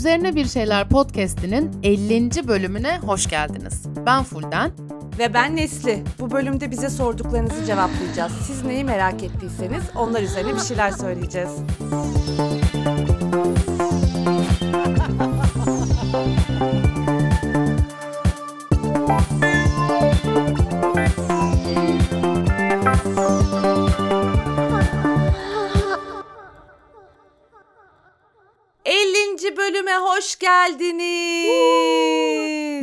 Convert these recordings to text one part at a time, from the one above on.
Üzerine Bir Şeyler podcast'inin 50. bölümüne hoş geldiniz. Ben Fulden. Ve ben Nesli. Bu bölümde bize sorduklarınızı cevaplayacağız. Siz neyi merak ettiyseniz onlar üzerine bir şeyler söyleyeceğiz. Hoş geldiniz.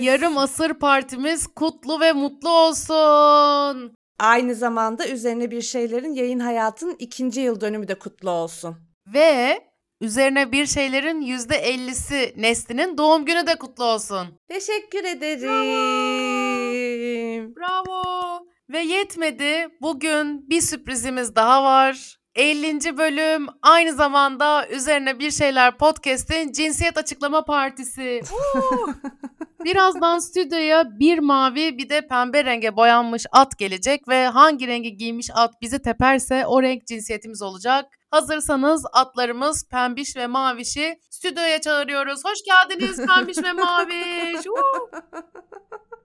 Yarım asır partimiz kutlu ve mutlu olsun. Aynı zamanda üzerine bir şeylerin yayın hayatının ikinci yıl dönümü de kutlu olsun. Ve üzerine bir şeylerin yüzde ellisi Nesli'nin doğum günü de kutlu olsun. Teşekkür ederim. Bravo. Bravo. Ve yetmedi. Bugün bir sürprizimiz daha var. 50. bölüm aynı zamanda üzerine bir şeyler podcast'in cinsiyet açıklama partisi. Birazdan stüdyoya bir mavi bir de pembe renge boyanmış at gelecek ve hangi rengi giymiş at bizi teperse o renk cinsiyetimiz olacak. Hazırsanız atlarımız pembiş ve mavişi stüdyoya çağırıyoruz. Hoş geldiniz pembiş ve maviş.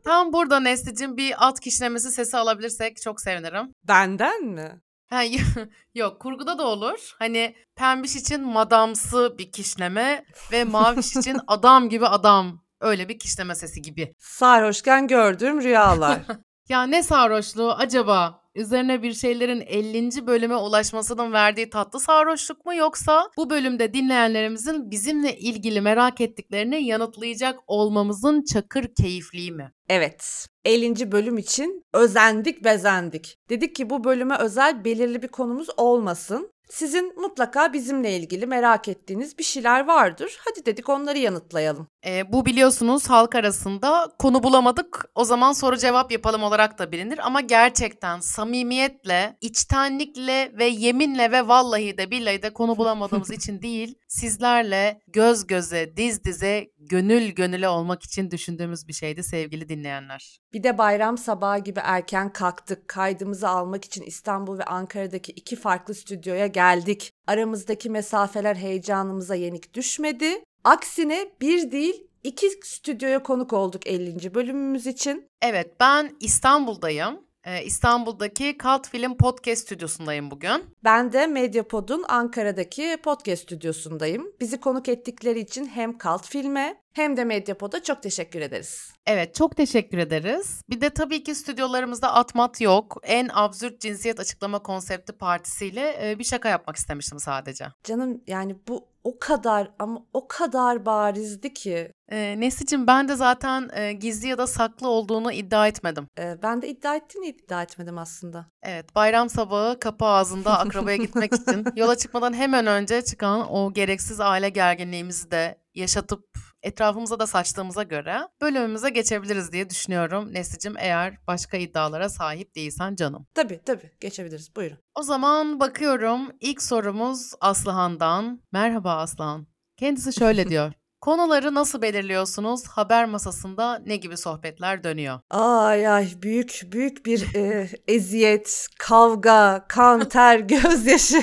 Tam burada Nesli'cim bir at kişnemesi sesi alabilirsek çok sevinirim. Benden mi? Ha, yok kurguda da olur. Hani pembiş için madamsı bir kişneme ve maviş için adam gibi adam. Öyle bir kişneme sesi gibi. Sarhoşken gördüğüm rüyalar. ya ne sarhoşluğu acaba? Üzerine bir şeylerin 50. bölüme ulaşmasının verdiği tatlı sarhoşluk mu yoksa bu bölümde dinleyenlerimizin bizimle ilgili merak ettiklerini yanıtlayacak olmamızın çakır keyifliği mi? Evet. 50. bölüm için özendik bezendik. Dedik ki bu bölüme özel belirli bir konumuz olmasın. Sizin mutlaka bizimle ilgili merak ettiğiniz bir şeyler vardır. Hadi dedik onları yanıtlayalım. E, bu biliyorsunuz halk arasında konu bulamadık o zaman soru cevap yapalım olarak da bilinir. Ama gerçekten samimiyetle, içtenlikle ve yeminle ve vallahi de billahi de konu bulamadığımız için değil, sizlerle göz göze, diz dize, gönül gönüle olmak için düşündüğümüz bir şeydi sevgili dinleyenler. Bir de bayram sabahı gibi erken kalktık. Kaydımızı almak için İstanbul ve Ankara'daki iki farklı stüdyoya geldik. Aramızdaki mesafeler heyecanımıza yenik düşmedi. Aksine bir değil iki stüdyoya konuk olduk 50. bölümümüz için. Evet ben İstanbul'dayım. Ee, İstanbul'daki Kalt Film Podcast stüdyosundayım bugün. Ben de Medyapod'un Ankara'daki podcast stüdyosundayım. Bizi konuk ettikleri için hem Kalt Film'e hem de Medyapod'a çok teşekkür ederiz. Evet çok teşekkür ederiz. Bir de tabii ki stüdyolarımızda atmat yok. En absürt cinsiyet açıklama konsepti partisiyle e, bir şaka yapmak istemiştim sadece. Canım yani bu o kadar ama o kadar barizdi ki. E, Nesicim ben de zaten e, gizli ya da saklı olduğunu iddia etmedim. E, ben de iddia ettiğini iddia etmedim aslında. Evet bayram sabahı kapı ağzında akrabaya gitmek için yola çıkmadan hemen önce çıkan o gereksiz aile gerginliğimizi de yaşatıp etrafımıza da saçtığımıza göre bölümümüze geçebiliriz diye düşünüyorum. Neslicim eğer başka iddialara sahip değilsen canım. Tabii tabii geçebiliriz buyurun. O zaman bakıyorum ilk sorumuz Aslıhan'dan. Merhaba Aslıhan. Kendisi şöyle diyor. Konuları nasıl belirliyorsunuz? Haber masasında ne gibi sohbetler dönüyor? Ay ay büyük büyük bir e, eziyet, kavga, kan, ter, gözyaşı.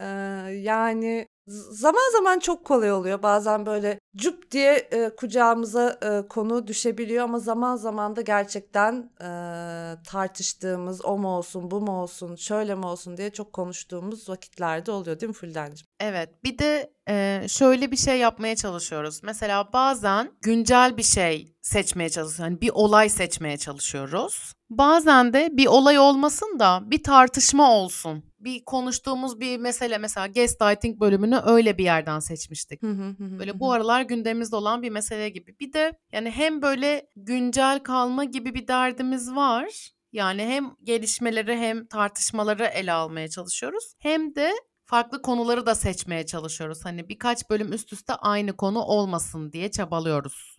ee, yani zaman zaman çok kolay oluyor. Bazen böyle cup diye e, kucağımıza e, konu düşebiliyor ama zaman zaman da gerçekten e, tartıştığımız o mu olsun bu mu olsun şöyle mi olsun diye çok konuştuğumuz vakitlerde oluyor değil mi Fulden'cim? Evet bir de e, şöyle bir şey yapmaya çalışıyoruz. Mesela bazen güncel bir şey seçmeye çalışıyoruz. Yani bir olay seçmeye çalışıyoruz. Bazen de bir olay olmasın da bir tartışma olsun bir konuştuğumuz bir mesele mesela gaslighting bölümünü öyle bir yerden seçmiştik. böyle bu aralar gündemimizde olan bir mesele gibi. Bir de yani hem böyle güncel kalma gibi bir derdimiz var. Yani hem gelişmeleri hem tartışmaları ele almaya çalışıyoruz. Hem de farklı konuları da seçmeye çalışıyoruz. Hani birkaç bölüm üst üste aynı konu olmasın diye çabalıyoruz.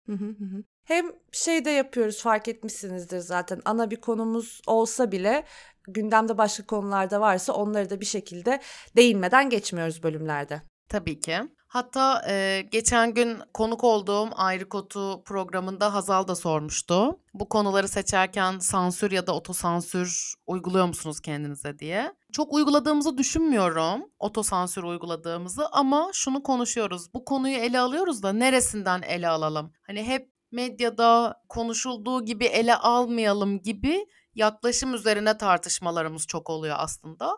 Hem şey de yapıyoruz fark etmişsinizdir zaten ana bir konumuz olsa bile gündemde başka konularda varsa onları da bir şekilde değinmeden geçmiyoruz bölümlerde. Tabii ki. Hatta e, geçen gün konuk olduğum Ayrı Kotu programında Hazal da sormuştu. Bu konuları seçerken sansür ya da otosansür uyguluyor musunuz kendinize diye. Çok uyguladığımızı düşünmüyorum, otosansür uyguladığımızı ama şunu konuşuyoruz. Bu konuyu ele alıyoruz da neresinden ele alalım? Hani hep medyada konuşulduğu gibi ele almayalım gibi yaklaşım üzerine tartışmalarımız çok oluyor aslında.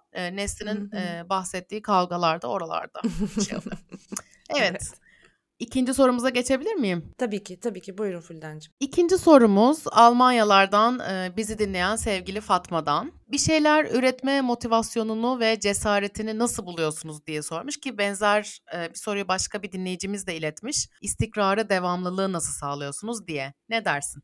Hı hı. eee, bahsettiği kavgalar da oralarda şey. Evet. Evet. İkinci sorumuza geçebilir miyim? Tabii ki, tabii ki. Buyurun Fuldencim. İkinci sorumuz Almanyalardan eee, bizi dinleyen sevgili Fatma'dan. Bir şeyler üretme motivasyonunu ve cesaretini nasıl buluyorsunuz diye sormuş ki benzer eee, bir soruyu başka bir dinleyicimiz de iletmiş. İstikrarı, devamlılığı nasıl sağlıyorsunuz diye. Ne dersin?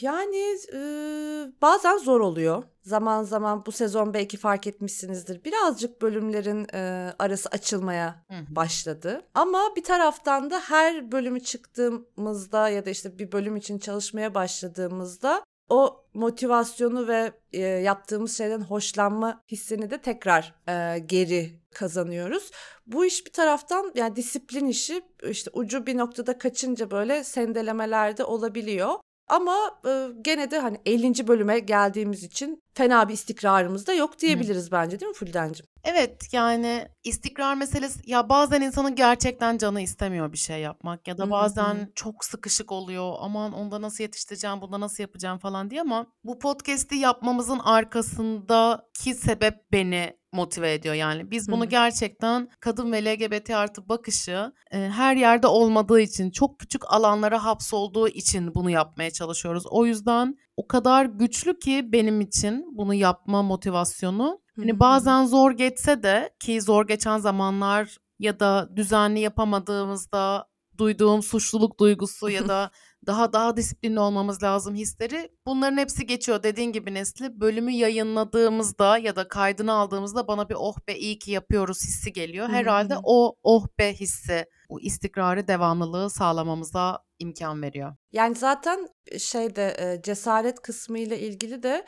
Yani, ııı, bazen zor oluyor. Zaman zaman bu sezon belki fark etmişsinizdir. Birazcık bölümlerin, eee, arası açılmaya Hı başladı. Ama bir taraftan da her bölümü çıktığımızda ya da işte bir bölüm için çalışmaya başladığımızda o motivasyonu ve eee, yaptığımız şeyden hoşlanma hissini de tekrar eee, geri kazanıyoruz. Bu iş bir taraftan yani disiplin işi işte ucu bir noktada kaçınca böyle sendelemeler de olabiliyor. Ama e, gene de hani 50. bölüme geldiğimiz için fena bir istikrarımız da yok diyebiliriz bence değil mi Fuldencim? Evet yani istikrar meselesi ya bazen insanın gerçekten canı istemiyor bir şey yapmak ya Hı da hı, hı hı. bazen çok sıkışık oluyor aman onda nasıl yetiştireceğim bunda nasıl yapacağım falan diye ama bu podcast'i yapmamızın arkasındaki sebep beni motive ediyor. Yani biz bunu gerçekten kadın ve LGBT artı bakışı e, her yerde olmadığı için çok küçük alanlara hapsolduğu için bunu yapmaya çalışıyoruz. O yüzden o kadar güçlü ki benim için bunu yapma motivasyonu. Hani bazen zor geçse de ki zor geçen zamanlar ya da düzenli yapamadığımızda duyduğum suçluluk duygusu ya da daha daha disiplinli olmamız lazım hisleri bunların hepsi geçiyor. Dediğin gibi Nesli bölümü yayınladığımızda ya da kaydını aldığımızda bana bir oh be iyi ki yapıyoruz hissi geliyor. Herhalde o oh be hissi bu istikrarı devamlılığı sağlamamıza imkan veriyor. Yani zaten şeyde e, cesaret kısmı ile ilgili de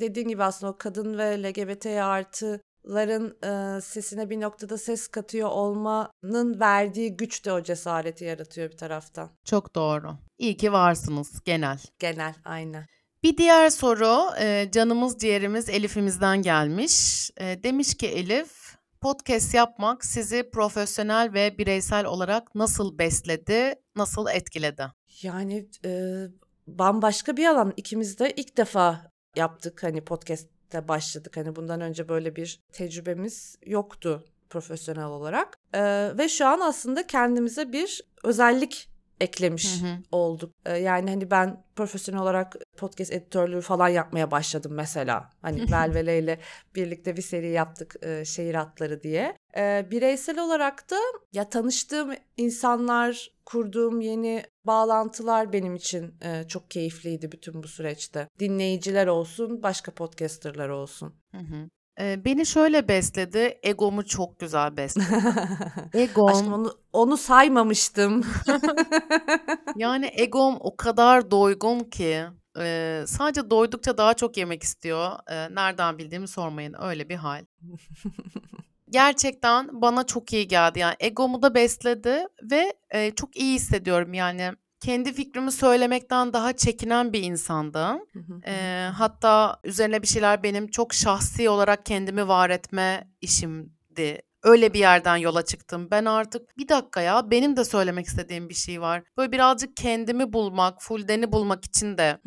dediğin gibi aslında o kadın ve LGBT artıların e, sesine bir noktada ses katıyor olmanın verdiği güç de o cesareti yaratıyor bir taraftan. Çok doğru. İyi ki varsınız genel. Genel aynen. Bir diğer soru e, canımız ciğerimiz Elif'imizden gelmiş. E, demiş ki Elif, podcast yapmak sizi profesyonel ve bireysel olarak nasıl besledi, nasıl etkiledi? Yani e, bambaşka bir alan. İkimiz de ilk defa yaptık hani podcast'te başladık. Hani bundan önce böyle bir tecrübemiz yoktu profesyonel olarak. E, ve şu an aslında kendimize bir özellik eklemiş Hı hı. olduk. E, yani hani ben profesyonel olarak podcast editörlüğü falan yapmaya başladım mesela. Hani Velvele ile birlikte bir seri yaptık e, şehir atları diye. E, bireysel olarak da ya tanıştığım insanlar, kurduğum yeni bağlantılar benim için e, çok keyifliydi bütün bu süreçte. Dinleyiciler olsun, başka podcasterlar olsun. Hı hı. Beni şöyle besledi, egomu çok güzel besledi. Egom, Aşkım onu onu saymamıştım. yani egom o kadar doygun ki e, sadece doydukça daha çok yemek istiyor. E, nereden bildiğimi sormayın, öyle bir hal. Gerçekten bana çok iyi geldi. Yani egomu da besledi ve e, çok iyi hissediyorum yani. Kendi fikrimi söylemekten daha çekinen bir insandım. E, hatta üzerine bir şeyler benim çok şahsi olarak kendimi var etme işimdi. Öyle bir yerden yola çıktım. Ben artık bir dakika ya benim de söylemek istediğim bir şey var. Böyle birazcık kendimi bulmak, fuldeni bulmak için de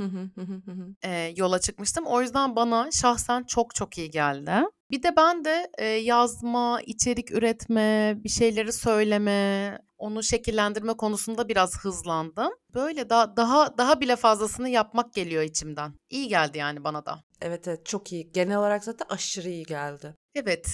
e, yola çıkmıştım. O yüzden bana şahsen çok çok iyi geldi. Bir de ben de e, yazma, içerik üretme, bir şeyleri söyleme, onu şekillendirme konusunda biraz hızlandım. Böyle daha daha daha bile fazlasını yapmak geliyor içimden. İyi geldi yani bana da. Evet evet çok iyi. Genel olarak zaten aşırı iyi geldi. Evet,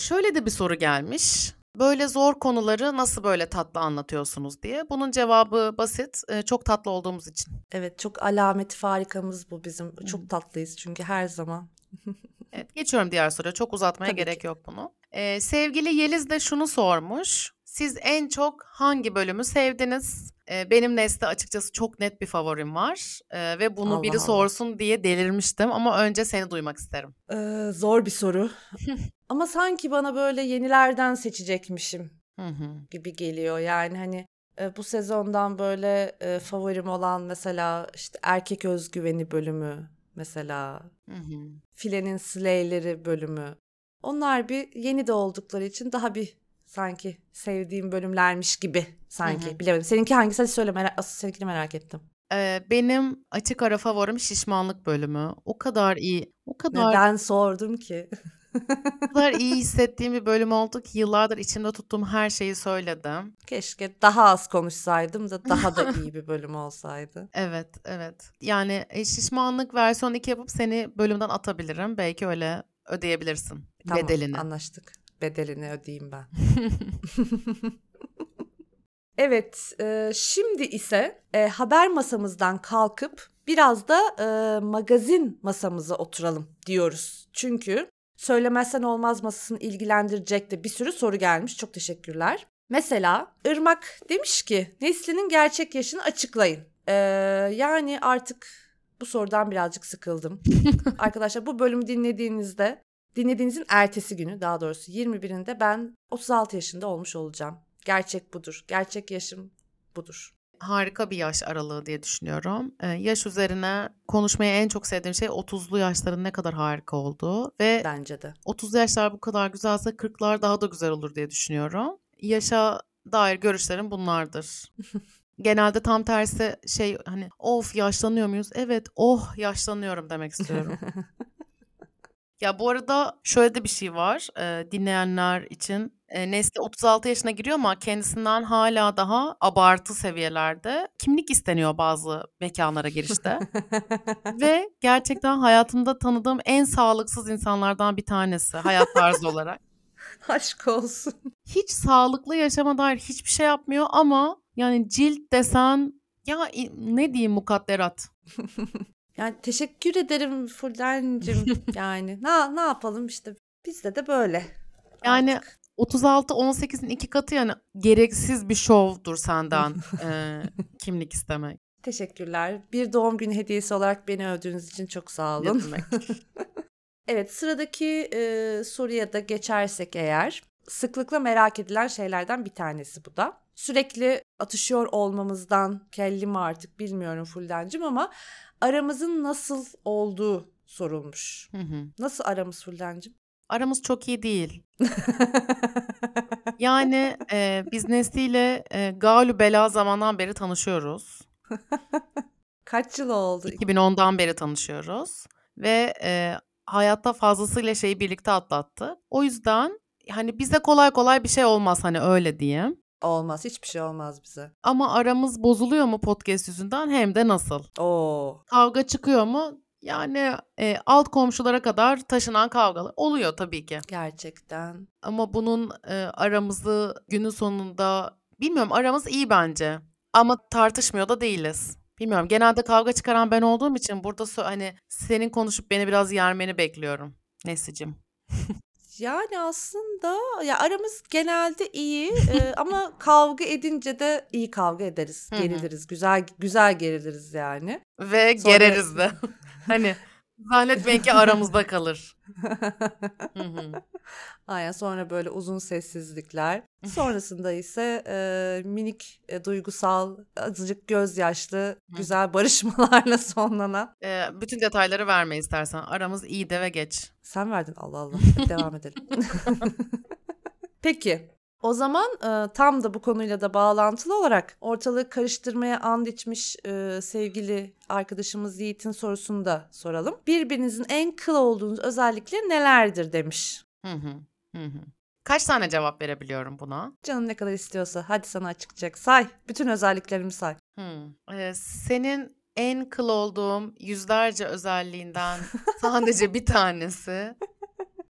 şöyle de bir soru gelmiş. Böyle zor konuları nasıl böyle tatlı anlatıyorsunuz diye. Bunun cevabı basit, çok tatlı olduğumuz için. Evet çok alameti farikamız bu bizim. Hı hı. Çok tatlıyız çünkü her zaman. Evet, geçiyorum diğer soruya. Çok uzatmaya Tabii gerek ki. yok bunu. Ee, sevgili Yeliz de şunu sormuş. Siz en çok hangi bölümü sevdiniz? Benim Nesli açıkçası çok net bir favorim var. Ee, ve bunu Allah biri Allah. sorsun diye delirmiştim. Ama önce seni duymak isterim. Ee, zor bir soru. Ama sanki bana böyle yenilerden seçecekmişim gibi geliyor. Yani hani e, bu sezondan böyle e, favorim olan mesela işte erkek özgüveni bölümü mesela. Filenin Slay'leri bölümü Onlar bir yeni de oldukları için daha bir sanki sevdiğim bölümlermiş gibi sanki. Hı hı. Bilemedim. Seninki hangisi? Hadi söyle. Merak, asıl seninkini merak ettim. Eee, benim açık ara favorim şişmanlık bölümü. O kadar iyi, o kadar Neden sordum ki? o kadar iyi hissettiğim bir bölüm oldu ki yıllardır içimde tuttuğum her şeyi söyledim. Keşke daha az konuşsaydım da daha da iyi bir bölüm olsaydı. Evet, evet. Yani e, şişmanlık versiyon 2 yapıp seni bölümden atabilirim. Belki öyle ödeyebilirsin Tamam, bedelini. anlaştık. Bedelini ödeyeyim ben. Evet, e, şimdi ise e, haber masamızdan kalkıp biraz da e, magazin masamıza oturalım diyoruz. Çünkü söylemezsen olmaz masasını ilgilendirecek de bir sürü soru gelmiş. Çok teşekkürler. Mesela Irmak demiş ki Nesli'nin gerçek yaşını açıklayın. E, yani artık bu sorudan birazcık sıkıldım. Arkadaşlar bu bölümü dinlediğinizde dinlediğinizin ertesi günü daha doğrusu 21'inde ben 36 yaşında olmuş olacağım. Gerçek budur. Gerçek yaşım budur. Harika bir yaş aralığı diye düşünüyorum. Ee, yaş üzerine konuşmayı en çok sevdiğim şey 30'lu yaşların ne kadar harika olduğu ve Bence de. 30'lu yaşlar bu kadar güzelse 40'lar daha da güzel olur diye düşünüyorum. Yaşa dair görüşlerim bunlardır. Genelde tam tersi şey hani of yaşlanıyor muyuz? Evet oh yaşlanıyorum demek istiyorum. Ya bu arada şöyle de bir şey var e, dinleyenler için. E, Nesli 36 yaşına giriyor ama kendisinden hala daha abartı seviyelerde kimlik isteniyor bazı mekanlara girişte. Ve gerçekten hayatımda tanıdığım en sağlıksız insanlardan bir tanesi hayat tarzı olarak. Aşk olsun. Hiç sağlıklı yaşama dair hiçbir şey yapmıyor ama yani cilt desen ya ne diyeyim mukadderat. Yani teşekkür ederim Fulden'cim. yani ne, ne yapalım işte bizde de böyle. Yani Artık. 36-18'in iki katı yani gereksiz bir şovdur senden e, kimlik istemek. Teşekkürler. Bir doğum günü hediyesi olarak beni övdüğünüz için çok sağ olun. Evet sıradaki e, soruya da geçersek eğer sıklıkla merak edilen şeylerden bir tanesi bu da. Sürekli atışıyor olmamızdan kelli mi artık bilmiyorum Fulden'cim ama aramızın nasıl olduğu sorulmuş. Hı hı. Nasıl aramız Fulden'cim? Aramız çok iyi değil. Yani e, biz Nesli ile e, Galü Bela zamandan beri tanışıyoruz. Kaç yıl oldu? 2010'dan beri tanışıyoruz. Ve e, hayatta fazlasıyla şeyi birlikte atlattı. O yüzden hani bize kolay kolay bir şey olmaz hani öyle diyeyim. Olmaz. Hiçbir şey olmaz bize. Ama aramız bozuluyor mu podcast yüzünden hem de nasıl? Oo. Kavga çıkıyor mu? Yani e, alt komşulara kadar taşınan kavgalar oluyor tabii ki. Gerçekten. Ama bunun e, aramızı günün sonunda bilmiyorum aramız iyi bence. Ama tartışmıyor da değiliz. Bilmiyorum genelde kavga çıkaran ben olduğum için burada sö- hani senin konuşup beni biraz yermeni bekliyorum. Nesicim. Yani aslında ya aramız genelde iyi e, ama kavga edince de iyi kavga ederiz. Geriliriz. Güzel güzel geriliriz yani. Ve Sonra- gereriz de. hani zannetmeyin ki aramızda kalır. Hı hı. Aynen sonra böyle uzun sessizlikler. Sonrasında ise e, minik e, duygusal, azıcık gözyaşlı, güzel barışmalarla sonlanan. E, bütün detayları verme istersen. Aramız iyi de ve geç. Sen verdin Allah Allah. Hadi devam edelim. Peki. O zaman e, tam da bu konuyla da bağlantılı olarak ortalığı karıştırmaya and içmiş e, sevgili arkadaşımız Yiğit'in sorusunu da soralım. Birbirinizin en kıl olduğunuz özellikleri nelerdir demiş. Hı hı. Hı hı. Kaç tane cevap verebiliyorum buna? Canın ne kadar istiyorsa hadi sana açıkacak. Say. Bütün özelliklerimi say. Hmm. Ee, senin en kıl olduğum yüzlerce özelliğinden sadece bir tanesi.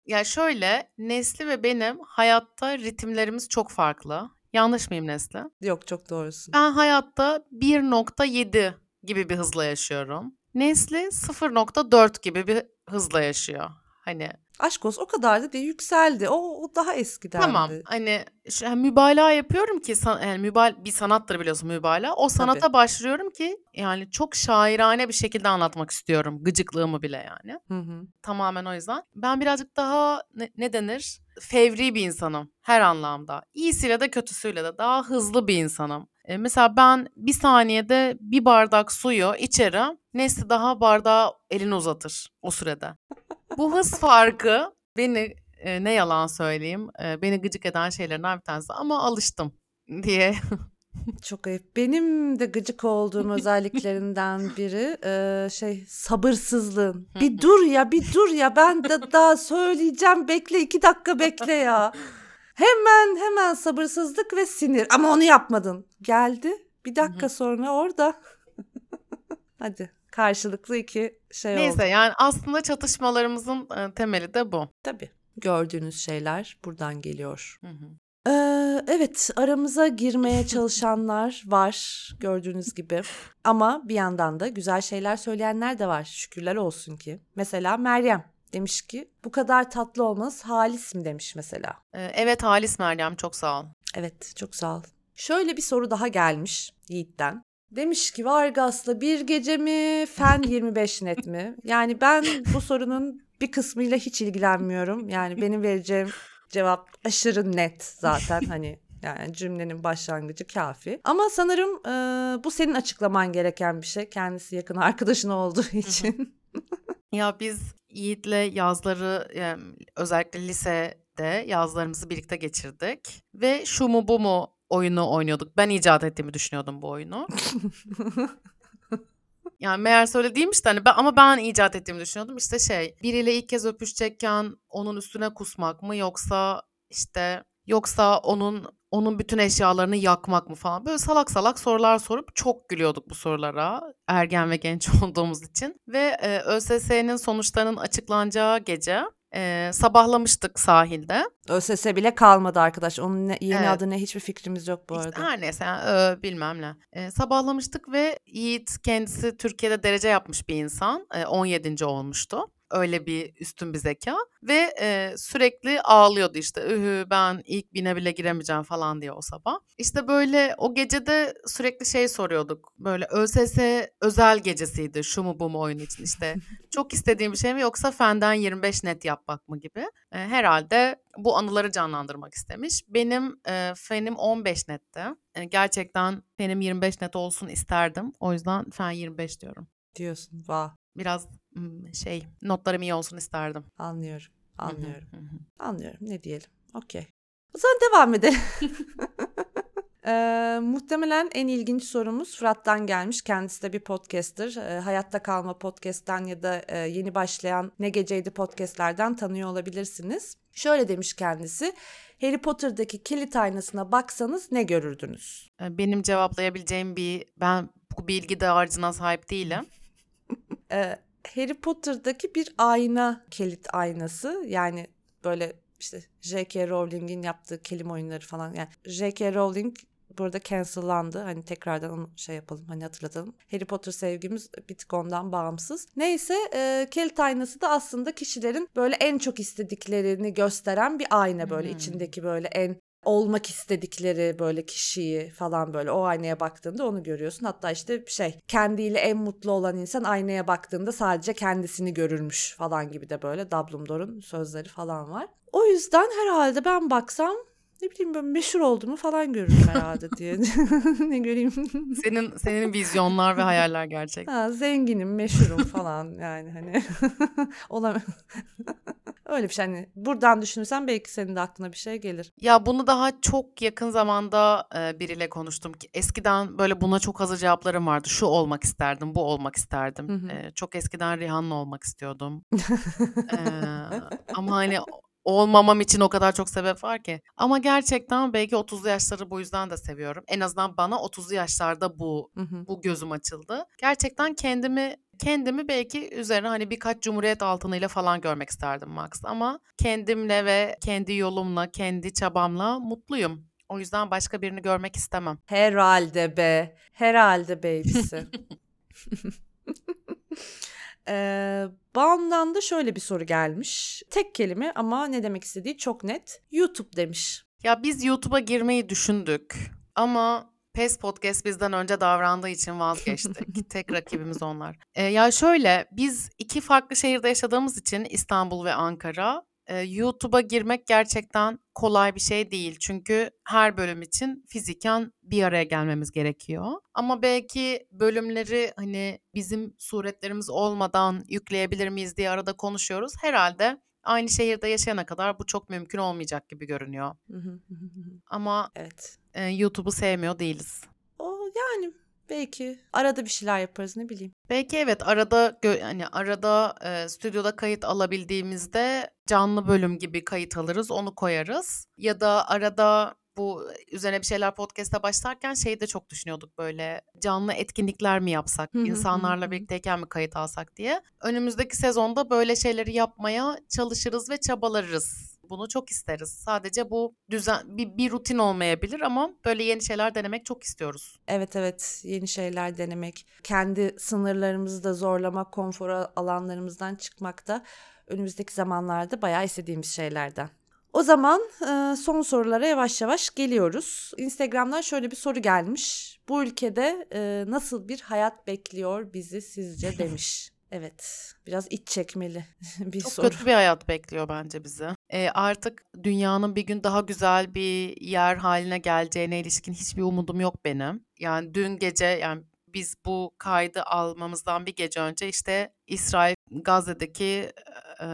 Ya şöyle Nesli ve benim hayatta ritimlerimiz çok farklı. Yanlış mıyım Nesli? Yok çok doğrusun. Ben hayatta 1.7 gibi bir hızla yaşıyorum. Nesli 0.4 gibi bir hızla yaşıyor. Hani Aşk olsun o kadar da değil yükseldi. O, o daha eskidendi. Tamam hani şu, yani mübalağa yapıyorum ki san, yani mübal bir sanattır biliyorsun mübalağa. O sanata başlıyorum ki yani çok şairane bir şekilde anlatmak istiyorum gıcıklığımı bile yani. Hı hı. Tamamen o yüzden. Ben birazcık daha ne, ne denir? Fevri bir insanım her anlamda. İyisiyle de kötüsüyle de daha hızlı bir insanım. E, mesela ben bir saniyede bir bardak suyu içerim. Nesli daha bardağa elini uzatır o sürede. Bu hız farkı beni e, ne yalan söyleyeyim e, beni gıcık eden şeylerden bir tanesi ama alıştım diye. Çok ayıp. Benim de gıcık olduğum özelliklerinden biri e, şey sabırsızlığın. Bir dur ya bir dur ya ben de daha söyleyeceğim bekle iki dakika bekle ya. Hemen hemen sabırsızlık ve sinir ama onu yapmadın. Geldi bir dakika sonra orada. Hadi karşılıklı iki şey Neyse oldu. yani aslında çatışmalarımızın e, temeli de bu. Tabii gördüğünüz şeyler buradan geliyor. Hı hı. Ee, evet aramıza girmeye çalışanlar var gördüğünüz gibi. Ama bir yandan da güzel şeyler söyleyenler de var şükürler olsun ki. Mesela Meryem demiş ki bu kadar tatlı olmanız halis mi demiş mesela. E, evet Halis Meryem çok sağ ol. Evet çok sağ ol. Şöyle bir soru daha gelmiş Yiğit'ten. Demiş ki Vargas'la bir gece mi fen 25 net mi? Yani ben bu sorunun bir kısmıyla hiç ilgilenmiyorum. Yani benim vereceğim cevap aşırı net zaten hani yani cümlenin başlangıcı kafi. Ama sanırım e, bu senin açıklaman gereken bir şey. Kendisi yakın arkadaşın olduğu için. Ya biz Yiğit'le yazları e, özellikle lisede yazlarımızı birlikte geçirdik. Ve şu mu bu mu oyunu oynuyorduk. Ben icat ettiğimi düşünüyordum bu oyunu. Yani meğerse öyle değilmiş de hani ben, ama ben icat ettiğimi düşünüyordum. İşte şey biriyle ilk kez öpüşecekken onun üstüne kusmak mı yoksa işte yoksa onun onun bütün eşyalarını yakmak mı falan. Böyle salak salak sorular sorup çok gülüyorduk bu sorulara ergen ve genç olduğumuz için. Ve e, ÖSS'nin sonuçlarının açıklanacağı gece e, sabahlamıştık sahilde. ÖSS bile kalmadı arkadaş. Onun ne, yeni Evet. adı ne hiçbir fikrimiz yok bu İşte arada. her neyse ö, bilmem ne. E, sabahlamıştık ve Yiğit kendisi Türkiye'de derece yapmış bir insan. E, 17. olmuştu. Öyle bir üstün bir zeka. Ve e, sürekli ağlıyordu işte. Ühü ben ilk bine bile giremeyeceğim falan diye o sabah. İşte böyle o gecede sürekli şey soruyorduk. Böyle ÖSS özel gecesiydi şu mu bu mu oyun için işte. çok istediğim bir şey mi yoksa fenden 25 net yapmak mı gibi. E, herhalde bu anıları canlandırmak istemiş. Benim e, fenim 15 netti. E, gerçekten fenim 25 net olsun isterdim. O yüzden fen 25 diyorum. Diyorsun. Vah Biraz şey notlarım iyi olsun isterdim. anlıyorum. Anlıyorum. hı hı. Anlıyorum. Ne diyelim. Okey. O zaman devam edelim. Ee, muhtemelen en ilginç sorumuz Fırat'tan gelmiş. Kendisi de bir podcaster. Ee, Hayatta Kalma podcast'ten ya da e, yeni başlayan Ne Geceydi podcast'lerden tanıyor olabilirsiniz. Şöyle demiş kendisi. Harry Potter'daki kilit aynasına baksanız ne görürdünüz? Benim cevaplayabileceğim bir ben bu bilgi dağarcığına sahip değilim. Ee, Harry Potter'daki bir ayna kilit aynası. Yani böyle işte J.K. Rowling'in yaptığı kelime oyunları falan. Yani J.K. Rowling burada cancellandı. Hani tekrardan şey yapalım hani hatırlatalım. Harry Potter sevgimiz bir tık ondan bağımsız. Neyse e, kilit aynası da aslında kişilerin böyle en çok istediklerini gösteren bir ayna böyle Hmm. içindeki böyle en olmak istedikleri böyle kişiyi falan böyle o aynaya baktığında onu görüyorsun. Hatta işte şey kendiyle en mutlu olan insan aynaya baktığında sadece kendisini görürmüş falan gibi de böyle Dumbledore'un sözleri falan var. O yüzden herhalde ben baksam ne bileyim ben meşhur olduğumu falan görürüm herhalde diye. ne göreyim? Senin senin vizyonlar ve hayaller gerçek. ha, zenginim, meşhurum falan yani hani olam Öyle bir şey hani buradan düşünürsen belki senin de aklına bir şey gelir. Ya bunu daha çok yakın zamanda e, biriyle konuştum ki eskiden böyle buna çok hazır cevaplarım vardı. Şu olmak isterdim, bu olmak isterdim. Hı hı. E, çok eskiden Rihanna olmak istiyordum. E, ama hani olmamam için o kadar çok sebep var ki. Ama gerçekten belki 30'lu yaşları bu yüzden de seviyorum. En azından bana 30'lu yaşlarda bu Hı hı. bu gözüm açıldı. Gerçekten kendimi kendimi belki üzerine hani birkaç cumhuriyet altınıyla falan görmek isterdim Max ama kendimle ve kendi yolumla, kendi çabamla mutluyum. O yüzden başka birini görmek istemem. Herhalde be. Herhalde babysi. Ee, Baum'dan da şöyle bir soru gelmiş. Tek kelime ama ne demek istediği çok net. YouTube demiş. Ya biz YouTube'a girmeyi düşündük ama PES Podcast bizden önce davrandığı için vazgeçtik. Tek rakibimiz onlar. Ee, ya şöyle biz iki farklı şehirde yaşadığımız için İstanbul ve Ankara e, YouTube'a girmek gerçekten kolay bir şey değil. Çünkü her bölüm için fiziken bir araya gelmemiz gerekiyor. Ama belki bölümleri hani bizim suretlerimiz olmadan yükleyebilir miyiz diye arada konuşuyoruz. Herhalde aynı şehirde yaşayana kadar bu çok mümkün olmayacak gibi görünüyor. Ama Evet. e, YouTube'u sevmiyor değiliz. O yani belki arada bir şeyler yaparız ne bileyim. Belki evet arada hani arada e, stüdyoda kayıt alabildiğimizde canlı bölüm gibi kayıt alırız, onu koyarız. Ya da arada bu üzerine bir şeyler podcast'a başlarken şeyi de çok düşünüyorduk böyle canlı etkinlikler mi yapsak, insanlarla birlikteyken mi kayıt alsak diye. Önümüzdeki sezonda böyle şeyleri yapmaya çalışırız ve çabalarız. Bunu çok isteriz. Sadece bu düzen bir, bir rutin olmayabilir ama böyle yeni şeyler denemek çok istiyoruz. Evet evet yeni şeyler denemek, kendi sınırlarımızı da zorlamak, konfor alanlarımızdan çıkmak da önümüzdeki zamanlarda bayağı istediğimiz şeylerden. O zaman e, son sorulara yavaş yavaş geliyoruz. Instagram'dan şöyle bir soru gelmiş. Bu ülkede e, nasıl bir hayat bekliyor bizi sizce demiş. Evet, biraz iç çekmeli bir Çok soru. kötü bir hayat bekliyor bence bizi. Ee, artık dünyanın bir gün daha güzel bir yer haline geleceğine ilişkin hiçbir umudum yok benim. Yani dün gece yani biz bu kaydı almamızdan bir gece önce işte İsrail Gazze'deki e,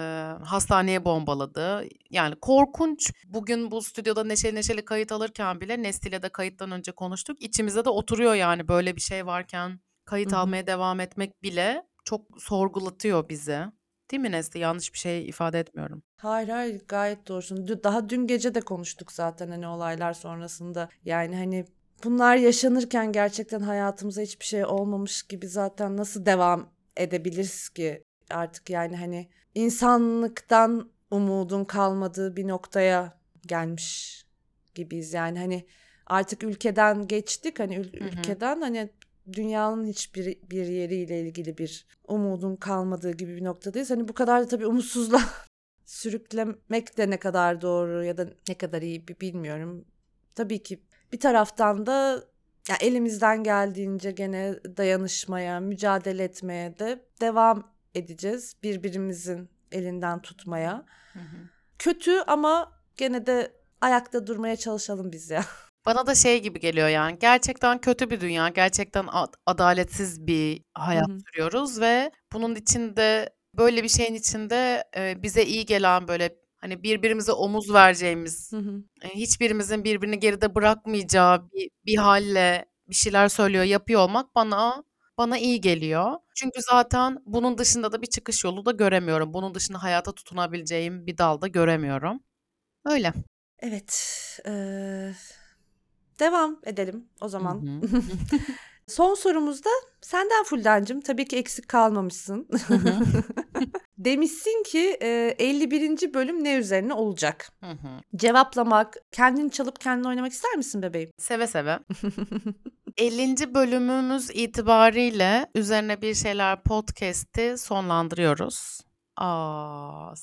hastaneye bombaladı. Yani korkunç. Bugün bu stüdyoda neşeli neşeli kayıt alırken bile Nesli'yle de kayıttan önce konuştuk. İçimize de oturuyor yani böyle bir şey varken kayıt Hı hı. almaya devam etmek bile çok sorgulatıyor bizi. Değil mi Nesli? Yanlış bir şey ifade etmiyorum. Hayır hayır gayet doğrusun. Daha dün gece de konuştuk zaten hani olaylar sonrasında. Yani hani bunlar yaşanırken gerçekten hayatımıza hiçbir şey olmamış gibi zaten nasıl devam edebiliriz ki? Artık yani hani insanlıktan umudun kalmadığı bir noktaya gelmiş gibiyiz. Yani hani artık ülkeden geçtik hani ül- ülkeden hani dünyanın hiçbir bir yeriyle ilgili bir umudun kalmadığı gibi bir noktadayız. Hani bu kadar da tabii umutsuzluğa sürüklemek de ne kadar doğru ya da ne kadar iyi bi- bilmiyorum. Tabii ki bir taraftan da ya elimizden geldiğince gene dayanışmaya, mücadele etmeye de devam edeceğiz. Birbirimizin elinden tutmaya. Kötü ama gene de ayakta durmaya çalışalım biz ya. Bana da şey gibi geliyor yani gerçekten kötü bir dünya, gerçekten ad- adaletsiz bir hayat Hı hı. sürüyoruz ve bunun içinde böyle bir şeyin içinde e, bize iyi gelen böyle hani birbirimize omuz vereceğimiz, Hı hı. e, hiçbirimizin birbirini geride bırakmayacağı bir, bir halle bir şeyler söylüyor, yapıyor olmak bana bana iyi geliyor. Çünkü zaten bunun dışında da bir çıkış yolu da göremiyorum. Bunun dışında hayata tutunabileceğim bir dal da göremiyorum. Öyle. Evet. eee, devam edelim o zaman. hı. Son sorumuz da senden Fuldencim. Tabii ki eksik kalmamışsın. Hı hı. Demişsin ki e, 51. bölüm ne üzerine olacak? Hı hı. Cevaplamak, kendini çalıp kendini oynamak ister misin bebeğim? Seve seve. 50. bölümümüz itibariyle üzerine bir şeyler podcast'i sonlandırıyoruz. Aa.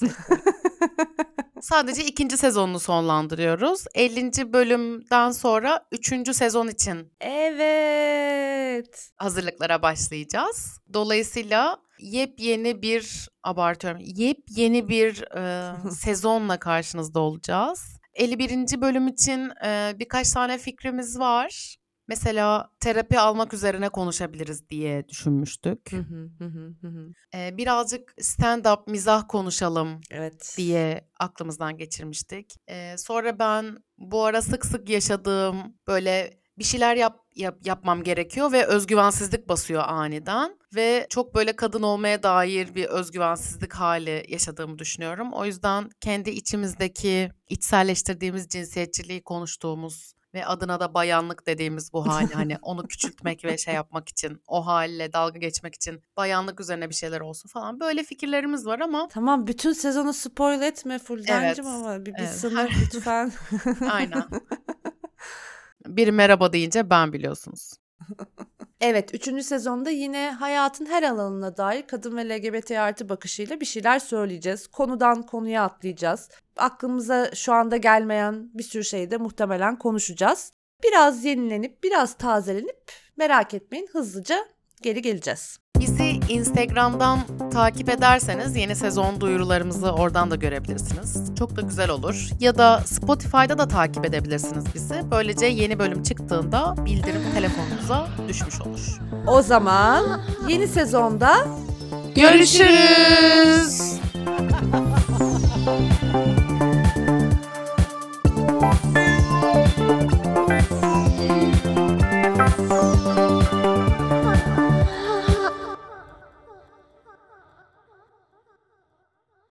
Sadece ikinci sezonunu sonlandırıyoruz. 50. bölümden sonra 3. sezon için Evet. hazırlıklara başlayacağız. Dolayısıyla yepyeni bir abartıyorum. Yepyeni bir e, sezonla karşınızda olacağız. 51. bölüm için e, birkaç tane fikrimiz var. Mesela terapi almak üzerine konuşabiliriz diye düşünmüştük. Hı hı, hı hı, hı hı. E, birazcık stand-up mizah konuşalım Evet. diye aklımızdan geçirmiştik. Ee, sonra ben bu ara sık sık yaşadığım böyle bir şeyler yap, yap- yapmam gerekiyor ve özgüvensizlik basıyor aniden ve çok böyle kadın olmaya dair bir özgüvensizlik hali yaşadığımı düşünüyorum. O yüzden kendi içimizdeki içselleştirdiğimiz cinsiyetçiliği konuştuğumuz ve adına da bayanlık dediğimiz bu hali hani onu küçültmek ve şey yapmak için o halle dalga geçmek için bayanlık üzerine bir şeyler olsun falan böyle fikirlerimiz var ama Tamam bütün sezonu spoil etme Fuldencim Evet, ama bir, bir evet. sınır lütfen. Aynen. Biri merhaba deyince ben biliyorsunuz. Evet, üçüncü sezonda yine hayatın her alanına dair kadın ve LGBT artı bakışıyla bir şeyler söyleyeceğiz. Konudan konuya atlayacağız. Aklımıza şu anda gelmeyen bir sürü şeyi de muhtemelen konuşacağız. Biraz yenilenip, biraz tazelenip merak etmeyin hızlıca geri geleceğiz. Bizi Instagram'dan takip ederseniz yeni sezon duyurularımızı oradan da görebilirsiniz. Çok da güzel olur. Ya da Spotify'da da takip edebilirsiniz bizi. Böylece yeni bölüm çıktığında bildirim telefonunuza düşmüş olur. O zaman yeni sezonda görüşürüz.